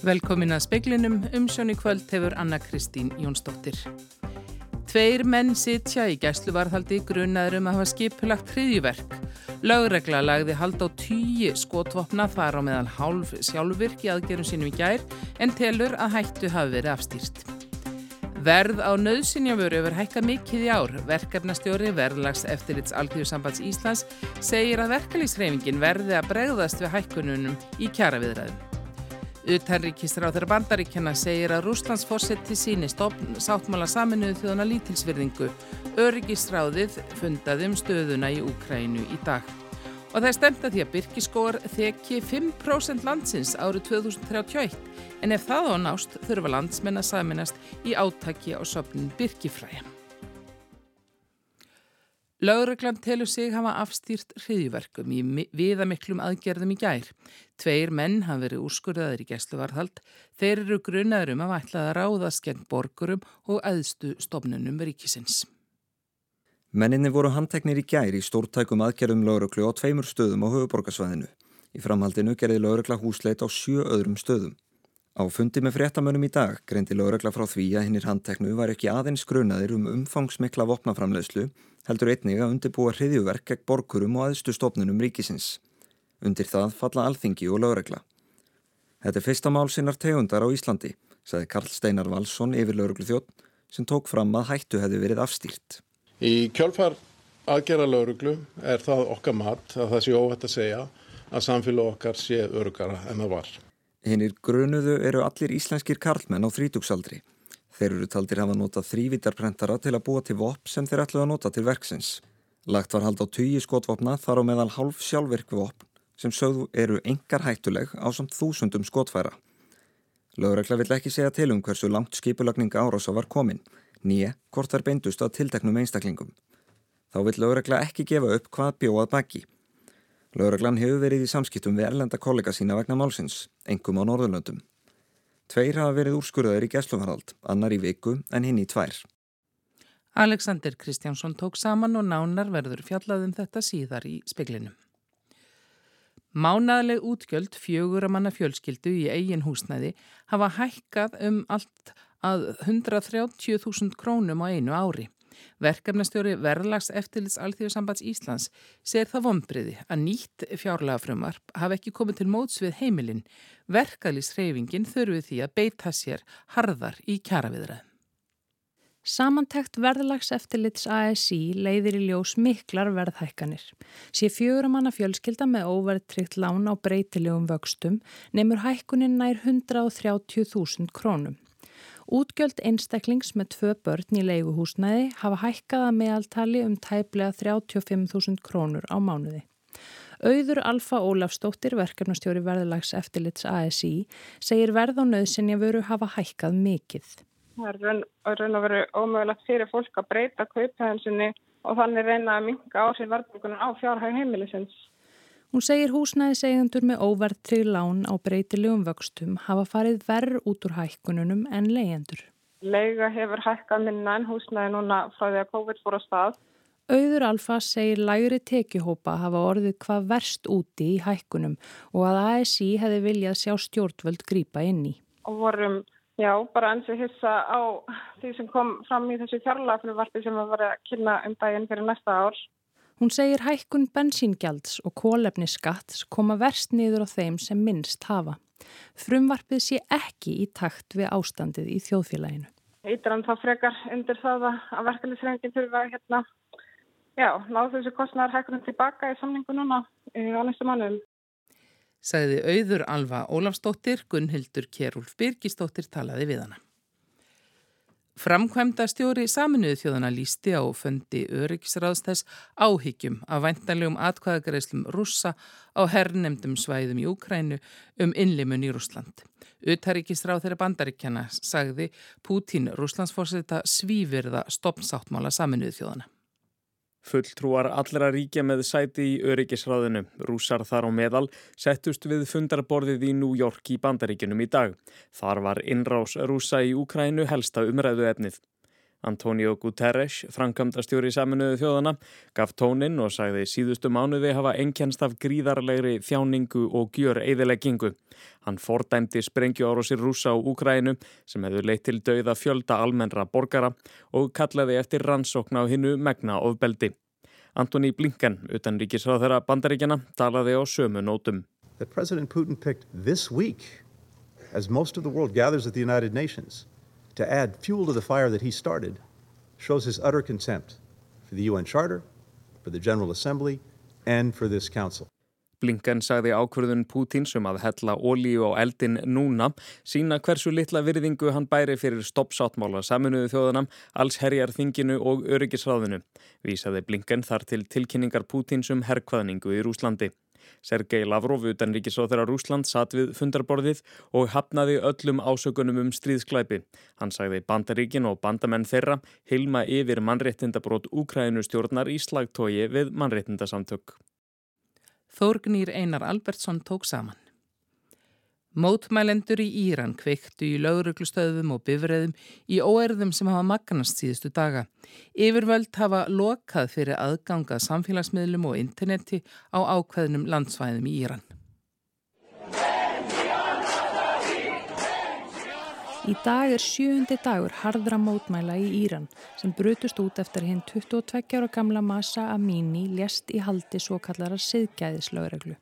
Velkomin að speiklinum, umsjón í kvöld hefur Anna Kristín Jónsdóttir. Tveir menn sitja í gæsluvarðhaldi grunnaður um að hafa skipulagt hriðjuverk. Lögregla lagði hald á tíu skotvopna þar á meðal hálf sjálfvirk í aðgerum sínum í gær en telur að hættu hafi verið afstýrt. Verð á nöðsynjavöru hefur hækka mikið í ár. Verkefnastjóri verðlags eftirlits Alþjóðsambands Íslands segir að verkalýsreifingin verði að bregðast við hækkununum í kjaraviðræðum. Utanríkistráð þeirra bandaríkjana segir að Rúslands fórseti síni sáttmála saminuðu þjóðana lítilsvirðingu. Öryggistráðið fundaði um stöðuna í Úkrænu í dag. Og það er stemt að því að Birkiskóar þekki 5% landsins árið 2031 en ef það á nást þurfa landsmenn að saminast í átaki á sopnin Birkifræja. Lauruglan telur sig hafa afstýrt hriðjuverkum í viðamiklum aðgerðum í gær. Tveir menn hafa verið úrskurðaður í gæsluvarðhald. Þeir eru grunnaður um að ætlaða ráðast gegn borgurum og aðstu stofnunum ríkisins. Menninni voru handteknir í gær í stórtækum aðgerðum lauruglu á tveimur stöðum á höfuborgarsvæðinu. Í framhaldinu gerði laurugla húsleit á sjö öðrum stöðum. Á fundi með fréttamönum í dag greindi laurugla frá því að hinnir handteknu var ekki aðeins grunaðir um umfangsmikla vopnaframlegslu heldur einnig að undirbúa hriðjuverk gegn borgurum og aðstu stofnunum ríkisins. Undir það falla alþingi og lögregla. Þetta er fyrsta mál sinnar tegundar á Íslandi, sagði Karl Steinar Valsson yfir lögreglu þjótt sem tók fram að hættu hefði verið afstýrt. Í kjálfar aðgera lögreglu er það okkar mat að það sé óhætt að segja að samfélag okkar sé örugara en það var. Hinnir grunuðu eru allir íslenskir karlmenn á þrítúksaldri. Þeir eru taldir hafa notað þrývítarprentara til að búa til vopn sem þeir ætluð að nota til verksins. Lagt var hald á tugi skotvopna þar á meðal half sjálfvirk vopn sem sögðu eru engar hættuleg á samt þúsundum skotfæra. Lögregla vill ekki segja til um hversu langt skipulagning árása var komin, nýje hvort þær beindust að tilteknum einstaklingum. Þá vill lögregla ekki gefa upp hvað bjóað baki. Lögreglan hefur verið í samskiptum við erlenda kollega sína vegna málsins, engum á Norðurlöndum. Tveir hafa verið úrskurðaður í gæsluvarhald, annar í viku en hinn í tvær. Alexander Kristjánsson tók saman og nánar verður fjallaðum þetta síðar í speklinum. Mánaðleg útgjöld fjögur að manna fjölskyldu í eigin húsnæði hafa hækkað um allt að 130.000 krónum á einu ári. Verkefnastjóri verðlags eftirlits Alþjóðsambands Íslands segir það vonbriði að nýtt fjárlega frumarp hafa ekki komið til móts við heimilin. Verkalýsreifingin þurfið því að beita sér harðar í kjaraviðrað. Samantækt verðlags eftirlits ASI leiðir í ljós miklar verðhækkanir. Sér fjöguramanna fjölskylda með óverðtrykt lán á breytilegum vöxtum nefnur hækkunin nær 130.000 krónum. Útgjöld einstaklings með tvö börn í leiguhúsnæði hafa hækkaða meðaltali um tæplega 35.000 krónur á mánuði. Auður Alfa Ólafstóttir, verkefnastjóri verðalags eftirlits ASI, segir verð á nöðsynja veru hafa hækkað mikill. Það er raun, raun að veru ómögulegt fyrir fólk að breyta kaupæðinsinni og þannig reyna að minka á sér verðbúkunar á fjárhæg heimilisins. Hún segir húsnæðiseigandur með óverðtrið lán á breytilegum vöxtum hafa farið verð út úr hækkununum en leyendur. Lega hefur hækkað minna en húsnæði núna frá því að COVID fór á stað. Auður Alfa segir lægri tekihópa hafa orðið hvað verst úti í hækkunum og að ASI hefði viljað sjá stjórnvöld grýpa inn í. Og vorum, já, bara eins og hissa á því sem kom fram í þessu kjærlafnumvarti sem var að kynna um daginn fyrir næsta ár. Hún segir hækkun bensíngjalds og kólefnisskatts koma verst niður á þeim sem minnst hafa. Frumvarpið sé ekki í takt við ástandið í þjóðfélaginu. Eitran þá frekar undir það að verkefnisrengin þurfa að hérna, já, ná þessu kostnæðar hækkunum tilbaka í samningu núna á næstu mánuðum. Sæði auður Alva Ólafsdóttir, Gunnhildur Kjærúlf Birgisdóttir talaði við hana. Framkvæmda stjóri saminuðu þjóðana lísti á föndi öryggisráðstæðs áhyggjum af væntanlegum atkvæðagreislum rússa á herrnemdum svæðum í Ukrænu um innlimun í Rúsland. Uttaríkisráð þeirra bandaríkjana sagði Pútín Rúslandsforsetta svífirða stoppsáttmála saminuðu þjóðana. Fulltrúar allra ríkja með sæti í öryggisráðinu, rúsar þar á meðal, settust við fundarborðið í New York í bandaríkunum í dag. Þar var innrás rúsa í Úkrænu helsta umræðu efnið. Antonio Guterres, framkvæmdastjóri saminuðu þjóðana, gaf tónin og sagði síðustu mánuði hafa ennkjænst af gríðarlegri þjáningu og gjör eðileggingu. Hann fordæmdi sprengju árosir rúsa á Úkrænu sem hefur leitt til dauða fjölda almennra borgara og kallaði eftir rannsókn á hinnu megna ofbeldi. Antoni Blinken, utan ríkisráð þeirra bandaríkjana, talaði á sömu nótum. President Putin picked this week, as most of the world gathers at the United Nations, to add fuel to the fire that he started shows his utter contempt for the UN Charter, for the General Assembly, and for this council. Blinken sagði ákvörðun Pútins um að hella ólíu á eldin núna sína hversu litla virðingu hann bæri fyrir stoppsáttmála saminuðu þjóðunam, alls herjar þinginu og öryggisráðinu. Vísaði Blinken þar til tilkynningar Pútins um herrkvaðningu í Rúslandi. Sergei Lavrov utan ríkisóþara Rúsland satt við fundarborðið og hafnaði öllum ásökunum um stríðsklæpi. Hann sagði bandaríkin og bandamenn þeirra hilma yfir mannréttindabrót Úkræninu stjórnar í slagtói við mannréttindasamtök. Þórgnýr Einar Albertsson tók saman. Mótmælendur í Íran kveiktu í lauruglustöðum og bifræðum í óerðum sem hafa magnast síðustu daga. Yfirvöld hafa lokað fyrir aðgangað samfélagsmiðlum og interneti á ákveðnum landsvæðum í Íran. Í dag er sjöundi dagur harðra mótmæla í Íran sem brutust út eftir hinn 22 ára gamla Masa Amini lést í haldi svo kallara siðgæðislaureglu.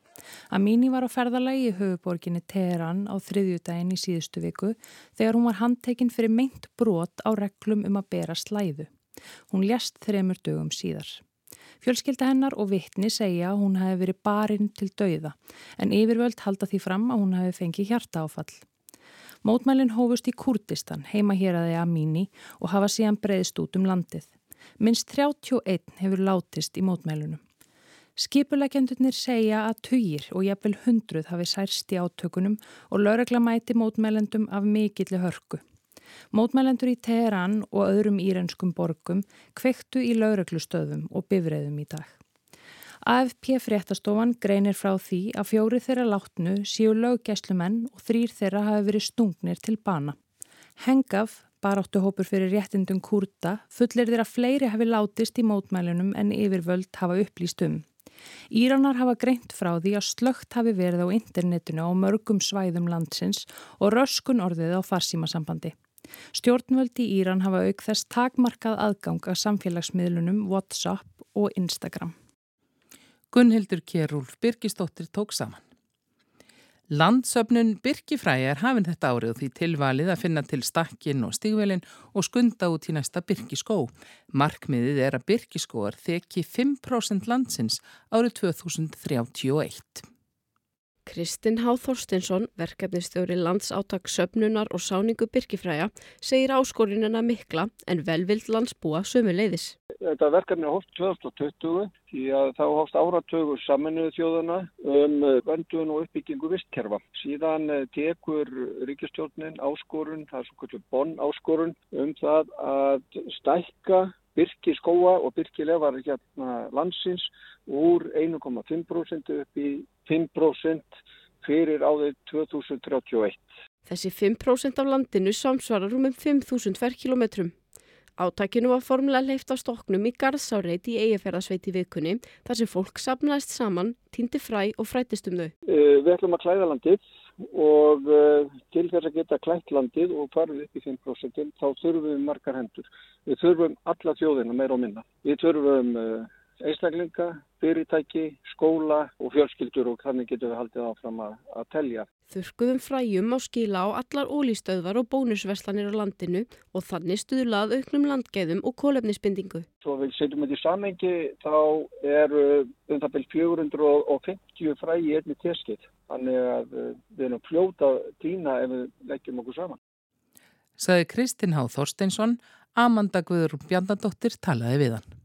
Amini var á ferðalagi í höfuborginni Teheran á þriðjudaginn í síðustu viku þegar hún var handtekinn fyrir meint brot á reglum um að bera slæðu. Hún lést þremur dögum síðar. Fjölskylda hennar og vittni segja að hún hefði verið barinn til dauða en yfirvöld halda því fram að hún hefði fengið hjarta áfall. Mótmælinn hófust í Kurdistan, heima hér aðeins Amini og hafa síðan breyðist út um landið. Minst 31 hefur látist í mótmælunum. Skipulegjandurnir segja að tugir og jafnvel hundruð hafi særst í átökunum og lögregla mæti mótmælendum af mikilli hörku. Mótmælendur í Teheran og öðrum írenskum borgum kvektu í lögreglustöðum og bifræðum í dag. AFP fréttastofan greinir frá því að fjóri þeirra látnu síu löggæslumenn og þrýr þeirra hafi verið stungnir til bana. Hengaf, baráttuhópur fyrir réttindum kurta, fullir þeirra fleiri hafi látist í mótmælunum en yfirvöld hafa upplýst um. Íranar hafa greint frá því að slögt hafi verið á internetinu á mörgum svæðum landsins og röskun orðið á farsímasambandi. Stjórnvöldi Íran hafa auk þess takmarkað aðgang að samfélagsmiðlunum WhatsApp og Instagram. Gunnhildur Kjærúlf Birgisdóttir tók saman. Landsöfnun Birkifræi er hafinn þetta árið því tilvalið að finna til stakkin og stígvelin og skunda út í næsta Birkiskó. Markmiðið er að Birkiskóar þekki 5% landsins árið 2031. Kristinn Há Þorstinsson, verkefnistjóri landsáttak söpnunar og sáningu byrkifræja, segir áskorunina mikla en velvild landsbúa sömu leiðis. Þetta verkefni hóft 2020 því að þá hóft áratögu saminuðu þjóðana um vöndun og uppbyggingu vistkerfa. Síðan eh, tekur ríkistjórnin áskorun, það er svo kvöldur bonn áskorun um það að stækka byrki skóa og byrkilefar hérna landsins úr 1,5% upp í 5% fyrir áður 2031. Þessi 5% af landinu samsvarar um um 5.000 ferkilometrum. Átækinu var formulega leift á stoknum í Garðsáreit í eigiferðarsveit í vikunni þar sem fólk sapnaðist saman, týndi fræ og frætist um þau. Uh, við ætlum að klæða landið og uh, til þess að geta klætt landið og farið upp í 5% þá þurfum við margar hendur. Við þurfum alla þjóðina meira og minna. Við þurfum uh, einstaklinga, fyrirtæki, skóla og fjölskyldur og þannig getum við haldið áfram að, að telja. Þurkuðum fræjum á skila á allar ólístöðvar og bónusverslanir á landinu og þannig stuðlað auknum landgæðum og kólefnisbindingu. Svo við setjum þetta í samengi þá er um það byrj 450 fræji einni teskið. Þannig að uh, við erum fljóta dýna ef við leggjum okkur saman. Saði Kristinn Há Þorsteinsson, Amanda Guður Bjarnadóttir talaði við hann.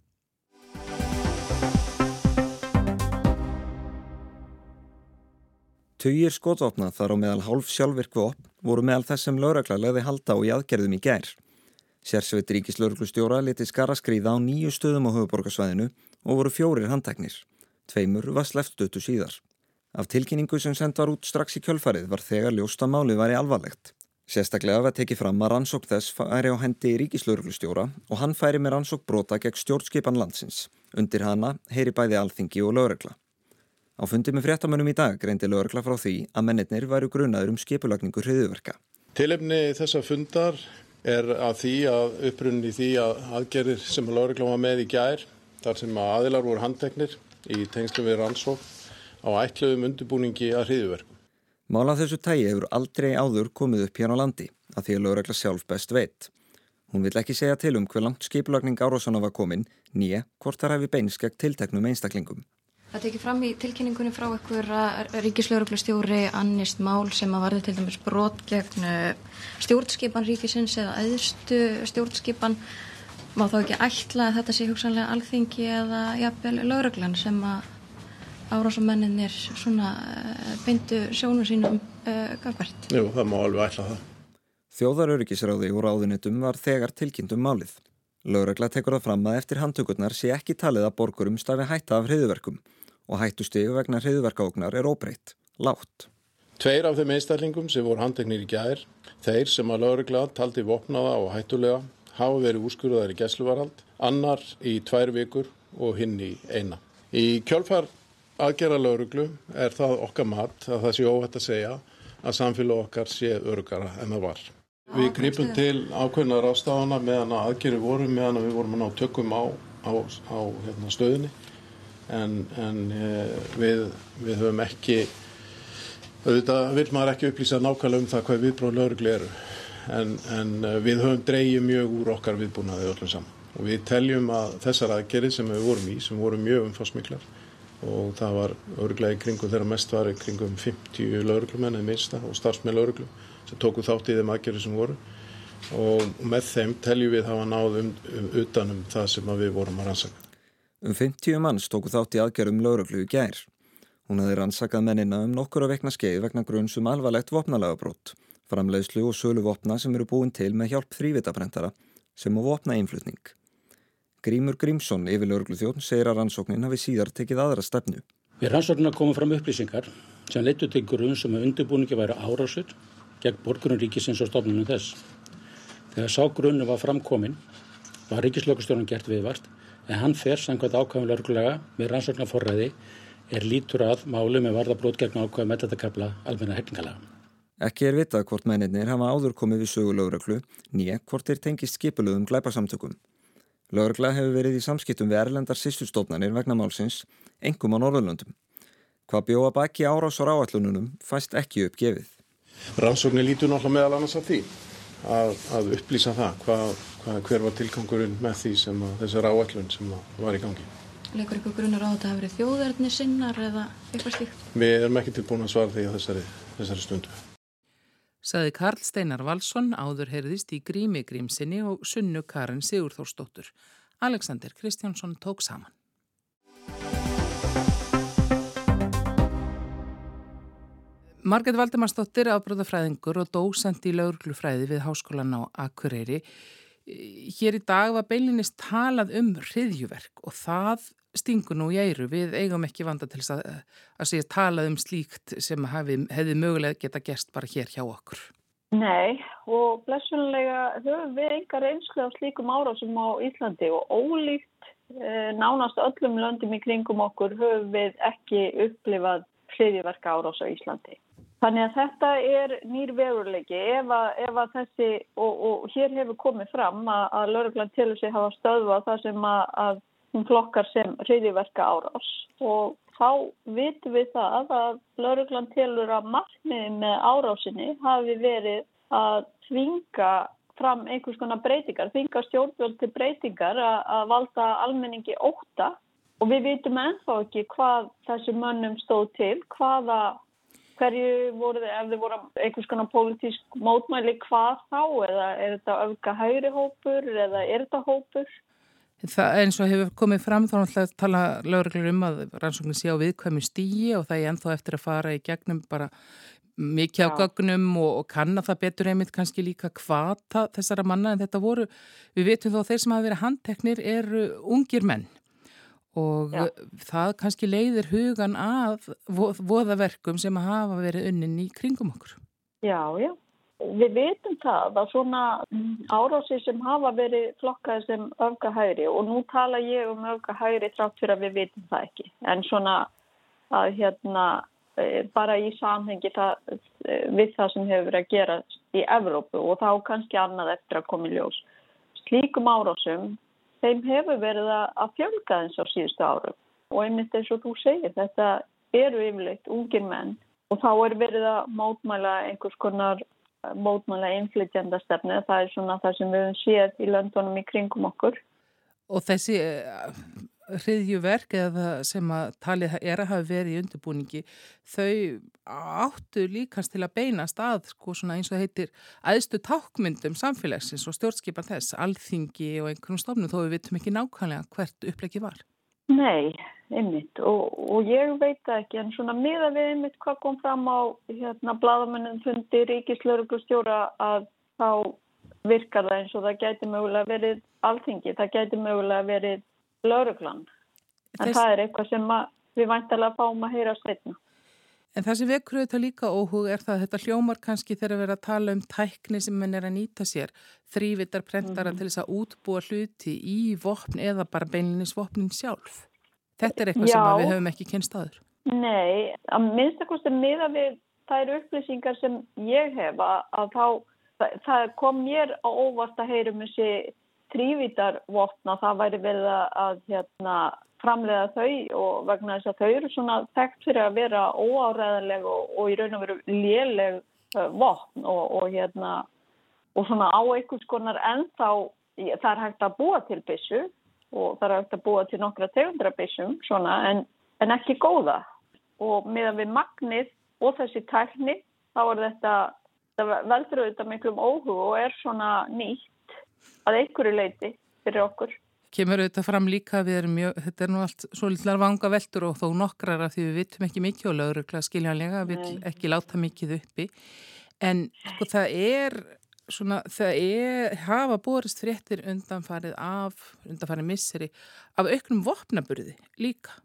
Tugir skotvopna þar á meðal hálf sjálfvirkvu upp voru meðal þess sem lauragla leði halda og í aðgerðum í gær. Sérsveit ríkislauruglustjóra leti skara skrýða á nýju stöðum á höfuborgarsvæðinu og voru fjórir handteknir. Tveimur var sleftstötu síðar. Af tilkynningu sem sendt var út strax í kjölfarið var þegar ljósta málið væri alvarlegt. Sérstaklega var tekið fram að rannsók þess færi á hendi ríkislauruglustjóra og hann færi með rannsók brota gegn stjórnskipan landsins. Undir hana heyri bæði alþingi og laurugla. Á fundi með fréttamönum í dag greindi laurugla frá því að mennirnir væru grunaður um skipulagningu hriðuverka. Tilefni þessa fundar er að því að upprunni því að aðgerðir sem laurugla var með í gær, þar sem að aðilar voru handteknir í tengslu við rannsók á ætluðum undirbúningi að hriðuverkum. Mála þessu tægi hefur aldrei áður komið upp hérna á landi að því að laurugla sjálf best veit. Hún vil ekki segja til um hver langt skipulagning Árásona var komin, nýja hvort þar hefði beinskegt tilteknum einstaklingum. Það tekið fram í tilkynningunni frá ekkur að ríkislauruglustjóri annist mál sem að varði til dæmis brot gegn eh, stjórnskipan ríkisins eða aðstu stjórnskipan. Má þá ekki ætla að þetta sé hugsanlega alþingi eða jafnvel lauruglan sem að árásamenninir svona eh, beindu sjónu sínum uh, gafbært? Jú, það má alveg ætla það. Þjóðaröryggisráði úr áðunitum var þegar tilkynntum málið. Laurugla tekur það fram að eftir handtökurnar sé ekki talið að borgurum stafi hætta af hriðuverkum og hættustegu vegna hriðverkaóknar er óbreytt, látt. Tveir af þeim einstælingum sem voru handteknir í gær, þeir sem að laurugla taldi vopnaða og hættulega, hafa verið úrskurðar í gæsluvarhald, annar í tvær vikur og hinn í eina. Í kjölfar aðgera lauruglu er það okkar mat að það sé óhætt að segja að samfélag okkar sé örugara en það var. Við gripum til ákveðnar ástafana meðan að aðgeri voru meðan við vorum að ná tökum á, á, á hérna, stöðinni en, en eh, við, við höfum ekki auðvitað vil maður ekki upplýsa nákvæmlega um það hvað viðbróð lögregli eru. En, en eh, við höfum dreyið mjög úr okkar viðbúnaði öllum saman. Og við teljum að þessar aðgerið sem við vorum í sem voru mjög umfásmiklar og það var örglega í kringum þegar mest var í kringum 50 lögreglumenn eða minsta og starfsmenn lögreglu sem tóku þátt í þeim aðgerið sem voru. Og með þeim teljum við hafa náðum um, utanum það sem við vorum að rannsaka. Um 50 manns tóku þátt í aðgerðum lauruglu í gær. Hún hefði rannsakað mennina um nokkura vekna skeið vegna grunns um alvarlegt vopnalagabrót, framleiðslu og sölu vopna sem eru búin til með hjálp þrývitabrentara sem og vopna einflutning. Grímur Grímsson yfir lauruglu þjóðn segir að rannsóknin hafi síðar tekið aðra stefnu. Við rannsóknina komum fram upplýsingar sem leittu til grunns um að undirbúningi væri árásur gegn borgurum ríkisins og stofnunum þess. Þegar sá grunnu var framkomin var ríkislökustjórun gert viðvart en hann fer samkvæmt ákvæmum lörgulega með rannsóknarforræði er lítur að málu með varðabrót gegn ákvæmum meðlættakabla almenna hefningalaga. Ekki er vitað hvort menninir hafa áður komið við sögu lögreglu, nýja hvort þeir tengist skipulöðum glæpasamtökum. Lögregla hefur verið í samskiptum við erlendar sýstustofnanir vegna málsins, engum á Norðurlöndum. Hvað bjóða baki árás á ráallununum fæst ekki uppgefið. Rannsóknir lítur náttúrulega meðal annars af því að, að upplýsa það hvað, hvað, hver var tilgangurinn með því sem að, þessar áallun sem var í gangi. Leikur ykkur grunar á að þetta hafi verið þjóðverðni sinnar eða eitthvað slíkt? Við erum ekki tilbúin að svara því á þessari, þessari stundu. Saði Karl Steinar Valsson áður heyrðist í Grími Grímsinni og Sunnu Karin Sigurþórsdóttur. Alexander Kristjánsson tók saman. Marget Valdemarsdóttir, afbróðafræðingur og dósend í lauruglufræði við Háskólan á Akureyri. Hér í dag var beilinist talað um hriðjuverk og það stingur nú í eiru. Við eigum ekki vanda til að, að segja talað um slíkt sem hefði, hefði mögulega geta gerst bara hér hjá okkur. Nei og blessunlega höfum við enga reynslu á slíkum árásum á Íslandi og ólíkt eh, nánast öllum löndum í kringum okkur höfum við ekki upplifað hriðjuverka árás á Íslandi. Þannig að þetta er nýr veruleiki. Ef að, ef að þessi, og, og hér hefur komið fram að, að lauruglan tilur sig hafa stöðva það sem að, að hún flokkar sem reyðiverka árás og þá vitum við það að lauruglan tilur að markmiði með árásinni hafi verið að þvinga fram einhvers konar breytingar, þvinga stjórnvöld til breytingar að valda almenningi óta og við vitum ennþá ekki hvað þessi mönnum stóð til, hvaða hverju voru þið, ef þið voru einhvers konar pólitísk mótmæli, hvað þá? Eða er þetta öfka hægri hópur eða er þetta hópur? Það eins og hefur komið fram þá náttúrulega tala lögreglur um að rannsóknin sé á viðkvæmi stígi og það er ennþá eftir að fara í gegnum bara mikið á gögnum og, og kanna það betur einmitt kannski líka hvata þessara manna en þetta voru, við veitum þó þeir sem hafa verið handteknir eru ungir menn og Já. það kannski leiðir hugan að voðaverkum sem hafa verið unnin í kringum okkur. Já, já, Við veitum það að svona árásir sem hafa verið flokkaði sem öfgahæri og nú tala ég um öfgahæri trátt fyrir að við veitum það ekki. En svona að hérna e, bara í samhengi það, e, við það sem hefur verið að gera í Evrópu og þá kannski annað eftir að koma í ljós. Slíkum árásum, þeim hefur verið að fjölga eins á síðustu árum og einmitt eins og þú segir, þetta eru yfirleitt ungir menn og þá er verið að mótmæla einhvers konar mótmála einflytjanda stefni. Það er svona það sem við séð í löndunum í kringum okkur. Og þessi eh, hriðjuverk eða sem að talið er að hafa verið í undirbúningi, þau áttu líkast til að beinast að, sko svona eins og heitir, aðstu tákmyndum samfélagsins og stjórnskipan þess, alþingi og einhvern stofnum þó við vitum ekki nákvæmlega hvert upplegi var. Nei, einmitt og, og ég veit ekki en svona miða við einmitt hvað kom fram á hérna bladamennin fundi ríkislauruglustjóra að þá virkar það eins og það gæti mögulega verið alþingi, það gæti mögulega verið lauruglan en Þess... það er eitthvað sem við væntalega fáum að heyra styrna. En það sem vekur auðvitað líka óhug er það að þetta hljómar kannski þegar við erum að tala um tækni sem mann er að nýta sér, þrývitar prentara mm. til þess að útbúa hluti í vopn eða bara beinlinis vopnin sjálf. Þetta er eitthvað Já. sem við höfum ekki kynst aður. Nei, að minnstakosti miða við þær upplýsingar sem ég hef að, að þá, það, það kom mér á óvart að heyrum þessi þrývitar vopna, það væri verið að hérna framlega þau og vegna þess að þau eru svona þekkt fyrir að vera óáræðileg og, og í raun og veru léleg uh, vopn og, og hérna og svona á einhvers konar ennþá það er hægt að búa til byssu og það er hægt að búa til nokkra tegundra byssum svona en, en ekki góða. Og meðan við magnið og þessi tækni þá er þetta, þetta veldur auðvitað miklum óhug og er svona nýtt að einhverju leiti fyrir okkur. Kemur auðvitað fram líka við erum mjög, þetta er nú allt svo litlar vanga veldur og þó nokkrar af því við vitum ekki mikið og lauruglega skiljanlega vil ekki láta mikið uppi. En sko það er svona, það er hafa borist fréttir undanfarið af undanfarið misseri af auknum vopnaburði líka.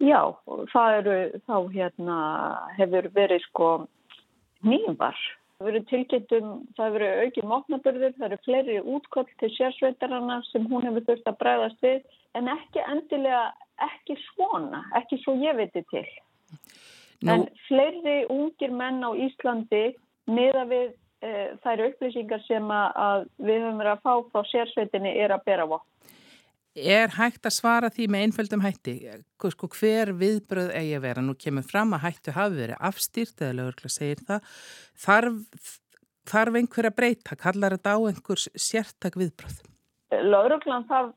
Já, það eru þá hérna hefur verið sko nývar Það verður tilgjöndum, það verður aukið móknaburður, það eru fleiri útkoll til sérsveitarana sem hún hefur þurft að bregðast við en ekki endilega, ekki svona, ekki svo ég veitir til. Nú. En fleiri ungir menn á Íslandi miða við e, þær upplýsingar sem að við höfum verið að fá frá sérsveitinni er að bera vokk. Er hægt að svara því með einföldum hætti? Sko, hver viðbröð eigi að vera? Nú kemur fram að hættu hafi verið afstýrt eða lögurlega segir það. Þarf, þarf einhver að breyta? Kallar þetta á einhvers sértak viðbröð? Lögurlega þarf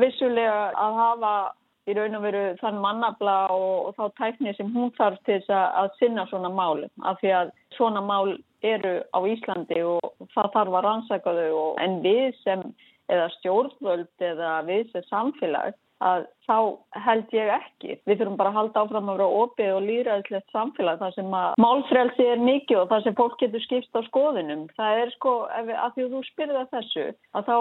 vissulega að hafa í raun og veru þann mannabla og, og þá tækni sem hún þarf til þess að, að sinna svona mál. Af því að svona mál eru á Íslandi og það þarf að rannsaka þau en við sem eða stjórnvöld eða við sem samfélag að þá held ég ekki. Við þurfum bara að halda áfram að vera opið og líraðislegt samfélag þar sem að málfrelsi er mikið og þar sem fólk getur skipst á skoðunum. Það er sko, við, að því að þú spyrða þessu, að þá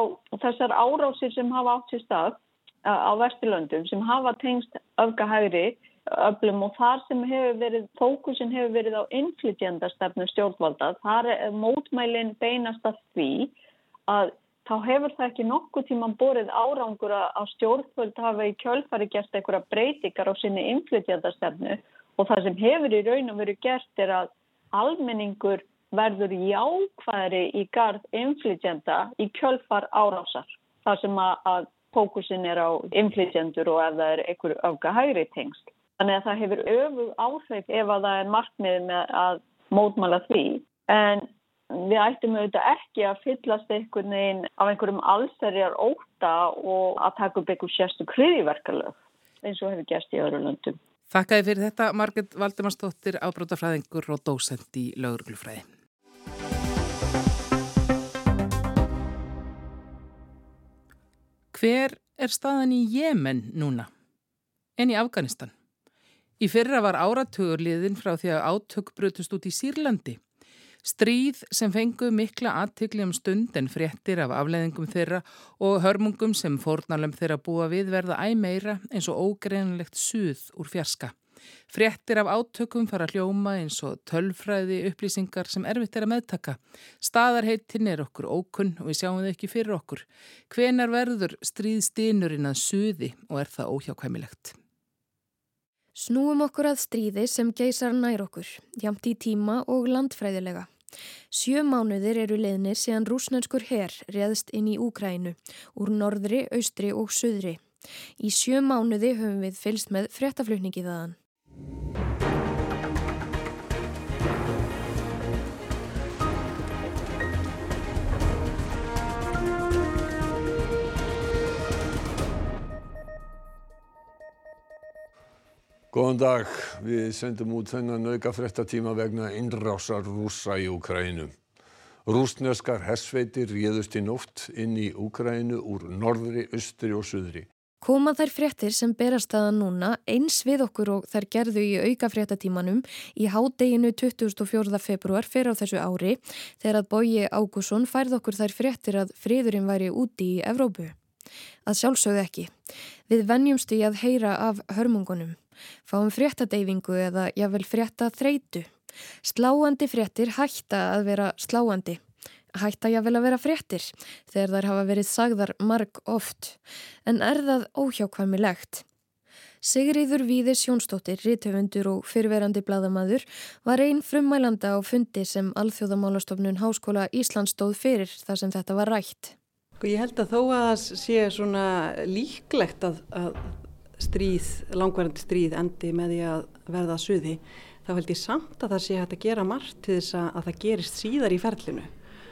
þessar árásir sem hafa átt sér stað á Vesturlöndum sem hafa tengst öfgahægri öflum og þar sem hefur verið, fókusin hefur verið á innflytjandastefnu stjórnvalda, þar er mótmælinn beinast að því að þá hefur það ekki nokkuð tíman borið árangur að stjórnvöld hafa í kjölfari gert einhverja breytingar á sinni inflytjandastefnu og það sem hefur í raun og veru gert er að almenningur verður jákvæðri í gard inflytjanda í kjölfar árásar. Það sem að, að fókusin er á inflytjandur og ef það er einhverju öfga hægri tengst. Þannig að það hefur öfu áhrif ef að það er markmið með að mótmála því. En við ættum auðvitað ekki að fyllast einhvern veginn af einhverjum allsverjar óta og að taka upp einhver sérstu kriðiverkalög eins og hefur gæst í öðru löndum. Þakkaði fyrir þetta Marget Valdimarsdóttir, ábrótafræðingur og dósend í lauruglufræði. Hver er staðan í Jemen núna? En í Afganistan? Í fyrra var áratugur liðin frá því að átök brutust út í Sýrlandi. Stríð sem fengu mikla aðtikli um stund en fréttir af afleðingum þeirra og hörmungum sem fórnalum þeirra búa við verða æg meira eins og ógreinlegt suð úr fjarska. Fréttir af átökum fara hljóma eins og tölfræði upplýsingar sem erfitt er að meðtaka. Staðarheitin er okkur ókunn og við sjáum þau ekki fyrir okkur. Hvenar verður stríðstinurinn að suði og er það óhjákvæmilegt? Snúum okkur að stríði sem geysar nær okkur, jamt í tíma og landfræðilega. Sjö mánuðir eru leðnir síðan rúsnenskur herr reðst inn í Úkrænu úr norðri, austri og söðri. Í sjö mánuði höfum við fylst með fréttaflutningi þaðan. Góðan dag. Við sendum út þennan auka fréttatíma vegna innrásar rúsa í Úkrænu. Rúsneskar hersveitir réðust í nótt inn í Úkrænu úr norðri, austri og suðri. Koma þær fréttir sem berast aða núna eins við okkur og þær gerðu í auka fréttatímanum í hádeginu 24. februar fyrir á þessu ári þegar að Bóji Ágússon færð okkur þær fréttir að friðurinn væri úti í Evrópu. Að sjálfsögðu ekki. Við vennjumst í að heyra af hörmungunum fáum fréttadeyfingu eða jável frétta þreitu. Sláandi fréttir hætta að vera sláandi. Hætta jável að vera fréttir þegar þær hafa verið sagðar marg oft. En er það óhjákvæmilegt? Sigriður Víðis Jónsdóttir, rítöfundur og fyrverandi bladamadur var einn frummælanda á fundi sem Alþjóðamálastofnun Háskóla Íslands stóð fyrir þar sem þetta var rætt. Sko, ég held að þó að það sé svona líklegt að, að stríð, langvarandi stríð endi með því að verða að suði þá held ég samt að það sé hægt að gera margt til þess að, að það gerist síðar í ferlinu.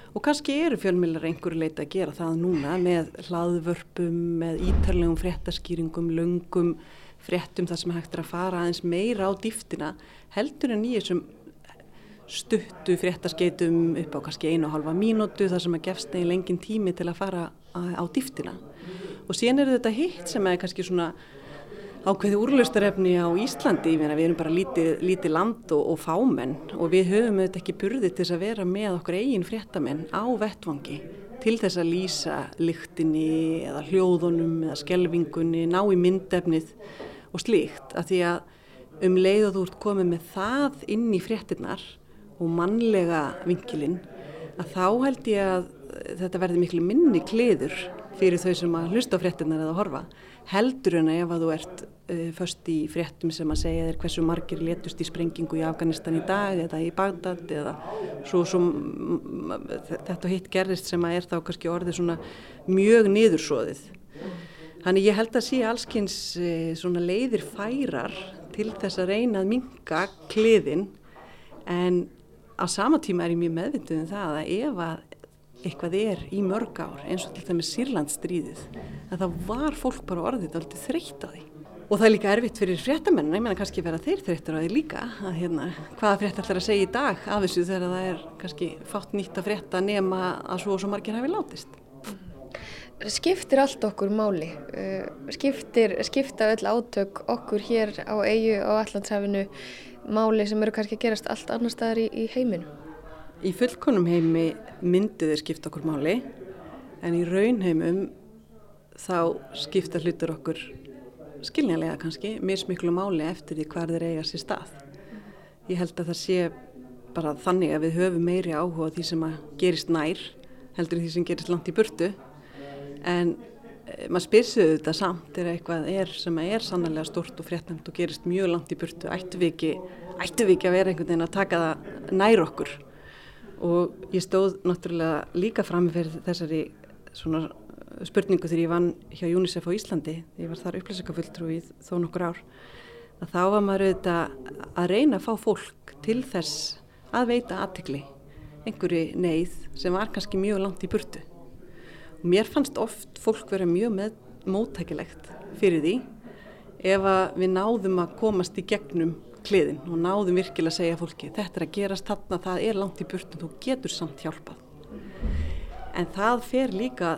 Og kannski eru fjölmjölar einhverju leita að gera það núna með hlaðvörpum, með ítarlegum fréttaskýringum, löngum fréttum þar sem hægt er að fara aðeins meira á dýftina heldur en í þessum stuttu fréttaskeitum upp á kannski einu og halva mínútu þar sem að gefst neginn lengin tími til að fara á dýftina. Og síðan eru þetta hitt sem er kannski svona ákveði úrlaustarefni á Íslandi, við erum bara lítið, lítið land og, og fámenn og við höfum auðvitað ekki burði til að vera með okkur eigin fréttamenn á vettvangi til þess að lýsa lyktinni eða hljóðunum eða skelvingunni, ná í myndefnið og slíkt. Að því að um leið og þú ert komið með það inn í fréttinnar og mannlega vingilinn að þá held ég að þetta verði miklu minni kliður fyrir þau sem að hlusta á fréttinnar eða horfa heldur en ef að þú ert uh, först í fréttum sem að segja þér hversu margir letust í sprengingu í Afganistan í dag eða í Bagdad eða svo, svo þetta hitt gerðist sem að er þá kannski orðið svona mjög niðursóðið. Þannig ég held að sé allskynns uh, svona leiðir færar til þess að reyna að minka kliðin en á sama tíma er ég mjög meðvituð um það að ef að eitthvað er í mörg ár eins og til dæmis Sýrlandsstríðið að það var fólk bara orðið aldrei þreytt á því og það er líka erfitt fyrir fréttamenn ég menna kannski vera þeir þreyttur á því líka að hérna, hvaða frétt ætlar að segja í dag af þessu þegar það er kannski fátt nýtt að frétta nema að svo og svo margir hafi látist Skiptir allt okkur máli? Uh, skiptir, skipta öll átök okkur hér á eigu og allandshafinu máli sem eru kannski gerast allt annar staðar í, í heiminu? Í fullkonum heimi myndið er skipt okkur máli en í raunheimum þá skipta hlutur okkur skiljanlega kannski, mismiklu máli eftir því hvar þeir eiga sér stað. Ég held að það sé bara þannig að við höfum meiri áhuga því sem að gerist nær heldur því sem gerist langt í burtu. En e, maður spyrsiðu þetta samt er eitthvað er sem er sannlega stort og fréttnæmt og gerist mjög langt í burtu. Ættu við ekki, ættu við ekki að vera einhvern veginn að taka það nær okkur og ég stóð náttúrulega líka fram fyrir þessari svona spurningu þegar ég vann hjá UNICEF á Íslandi, ég var þar upplýsingafulltrú í þó nokkur ár, að þá var maður auðvitað að reyna að fá fólk til þess að veita aðtikli, einhverju neyð sem var kannski mjög langt í burtu. Og mér fannst oft fólk vera mjög móttækilegt fyrir því ef við náðum að komast í gegnum kliðin og náðum virkilega að segja fólki þetta er að gerast þarna, það er langt í burtu þú getur samt hjálpað. En það fer líka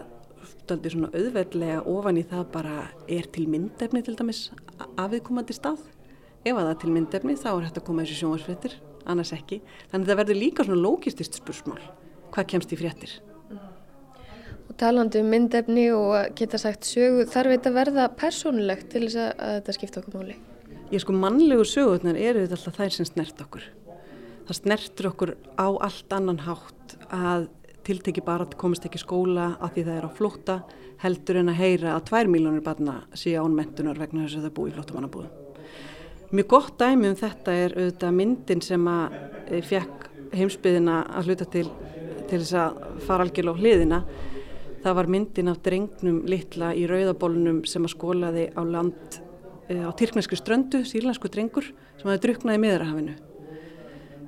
daldi svona auðveldlega ofan í það bara er til myndefni til dæmis afiðkomandi stað? Ef að það er til myndefni þá er hægt að koma þessu sjónvarsfrettir annars ekki, þannig að það verður líka svona lókistist spursmál, hvað kemst í frettir Og talandi um myndefni og geta sagt sögu, þarf þetta verða persónulegt til þess að þetta skipta okkur máli? Ég sko mannlegu sögurnar eru þetta alltaf þær sem snert okkur. Það snertur okkur á allt annan hátt að tilteki bara að komist ekki skóla að því það er á flótta heldur en að heyra að tvær miljónir barna sé án mentunar vegna þess að það búi í flóttamannabúðum. Mjög gott dæmi um þetta er auðvitað myndin sem að e, fekk heimsbyðina að hluta til, til þess að fara algjörlega á hliðina. Það var myndin af drengnum litla í rauðabólunum sem að skólaði á land á Tyrknesku ströndu, sírlansku drengur sem hafi druknað í miðrahafinu.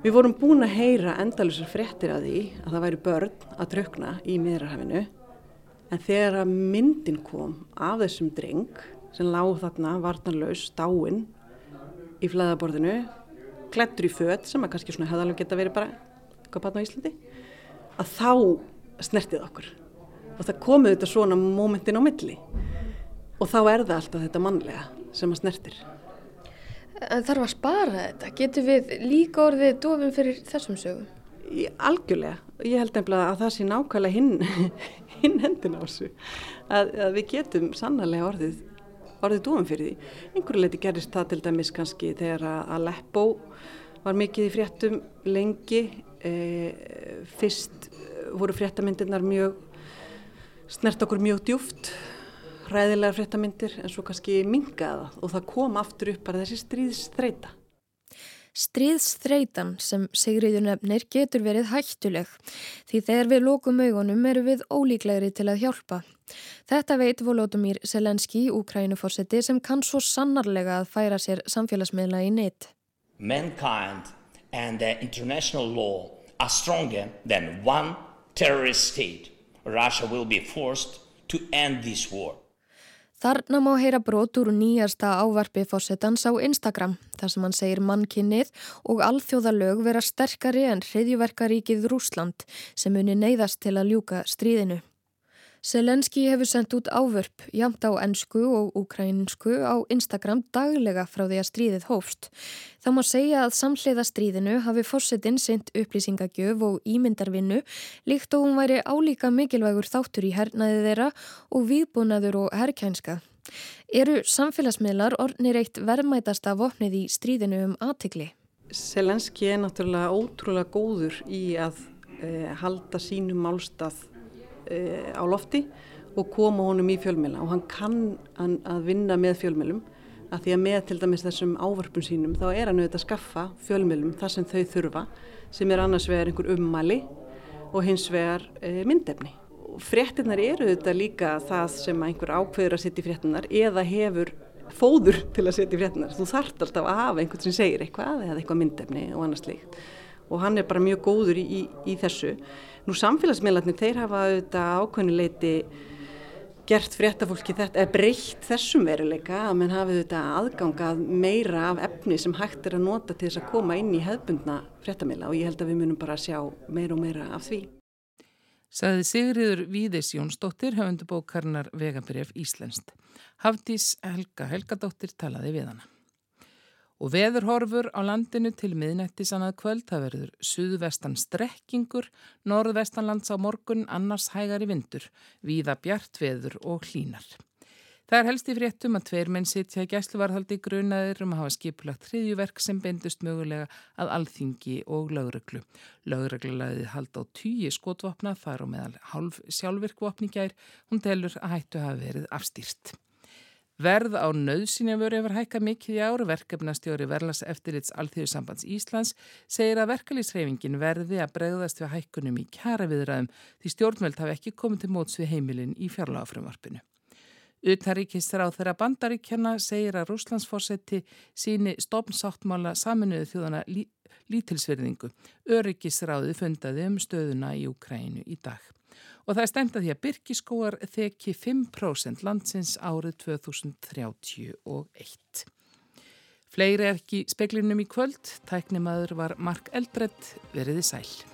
Við vorum búin að heyra endalusar fréttir að því að það væri börn að drukna í miðrahafinu En þegar að myndin kom af þessum dreng sem lág þarna varnarlaus, dáinn í flæðaborðinu, klettur í född sem að kannski svona hefðalega geta verið bara eitthvað batna á Íslandi, að þá snertið okkur. Og það komuð þetta svona mómentin á milli og þá er það alltaf þetta mannlega sem að snertir. En þarf að spara þetta? Getur við líka orðið dofin fyrir þessum sögum? Í algjörlega. Ég held nefnilega að það sé nákvæmlega hinn, hinn hendin á þessu. Að, að við getum sannarlega orðið, orðið dúum fyrir því. Einhverju leiti gerist það til dæmis kannski þegar að Aleppo var mikið í fréttum lengi. E, fyrst voru fréttamindirnar mjög, snert okkur mjög djúft, ræðilega fréttamindir en svo kannski mingaða og það kom aftur upp bara þessi stríðsþreita. Stríðsþreitan sem Sigriður nefnir getur verið hættuleg því þegar við lókum augunum eru við ólíklegri til að hjálpa. Þetta veit Volodymyr Selenski, Úkrænuforseti, sem kann svo sannarlega að færa sér samfélagsmiðla í neitt. Mankind and the international law are stronger than one terrorist state. Russia will be forced to end this war. Þarna má heyra brot úr nýjasta ávarpi fórsetans á Instagram þar sem hann segir mannkinnið og alþjóðalög vera sterkari en hriðjuverkaríkið Rúsland sem unni neyðast til að ljúka stríðinu. Selenski hefur sendt út ávörp jamt á ennsku og ukrainsku á Instagram daglega frá því að stríðið hófst. Þá má segja að samhliða stríðinu hafi fórsetin sendt upplýsingagjöf og ímyndarvinnu líkt og hún væri álíka mikilvægur þáttur í hernaði þeirra og viðbúnaður og herrkænska. Eru samfélagsmiðlar ornir eitt verðmætasta vopnið í stríðinu um aðtikli? Selenski er náttúrulega ótrúlega góður í að e, halda sínum málstað á lofti og koma honum í fjölmjöla og hann kann að vinna með fjölmjölum að því að með til dæmis þessum ávarpun sínum þá er hann auðvitað að skaffa fjölmjölum þar sem þau þurfa sem er annars vegar einhver ummæli og hins vegar e, myndefni. Fréttinnar eru auðvitað líka það sem einhver ákveður að setja í fréttinnar eða hefur fóður til að setja í fréttinnar. Þú þart alltaf að hafa einhvern sem segir eitthvað eða eitthvað myndefni og annars líkt og hann er bara mjög góður í, í, í þessu. Nú samfélagsmiðlarnir, þeir hafa auðvitað ákveðnileiti gert fréttafólki þetta, eða breytt þessum veruleika að mann hafi auðvitað aðgangað meira af efni sem hægt er að nota til þess að koma inn í hefbundna fréttamiðla og ég held að við munum bara sjá meira og meira af því. Saði Sigriður Víðis Jónsdóttir, höfundubókarnar Vegabref Íslenskt. Hafdís Helga Helgadóttir talaði við hana. Og veðurhorfur á landinu til miðnætti sannað kvöld, það verður suðvestan strekkingur, norðvestanlands á morgun, annars hægar í vindur, víða bjart veður og hlínar. Það er helst í fréttum að tveir menn sitja í gæsluvarðhaldi grunaðir um að hafa skipulagt hriðjuverk sem bendust mögulega að alþingi og lögreglu. Lögreglu laðið hald á tíu skotvopna, þar og meðal hálf sjálfvirkvopni gær, hún telur að hættu hafa verið afstýrt. Verð á nöðsynjavöru hefur hækka mikið í áru verkefnastjóri Verlas eftirlits Alþjóðsambands Íslands segir að verkalýsreifingin verði að bregðast við hækkunum í kæra viðræðum því stjórnveld hafi ekki komið til móts við heimilin í fjárláfrumvarpinu. Utaríkistur á þeirra bandaríkjana segir að Rúslandsforsetti síni stofnsáttmála saminuðu þjóðana lí, lítilsverðingu. Öryggisráði fundaði um stöðuna í Ukrænu í dag og það er stemt að því að byrkiskóar þekki 5% landsins árið 2031. Fleiri er ekki speklinum í kvöld, tæknimaður var Mark Eldredd veriði sæl.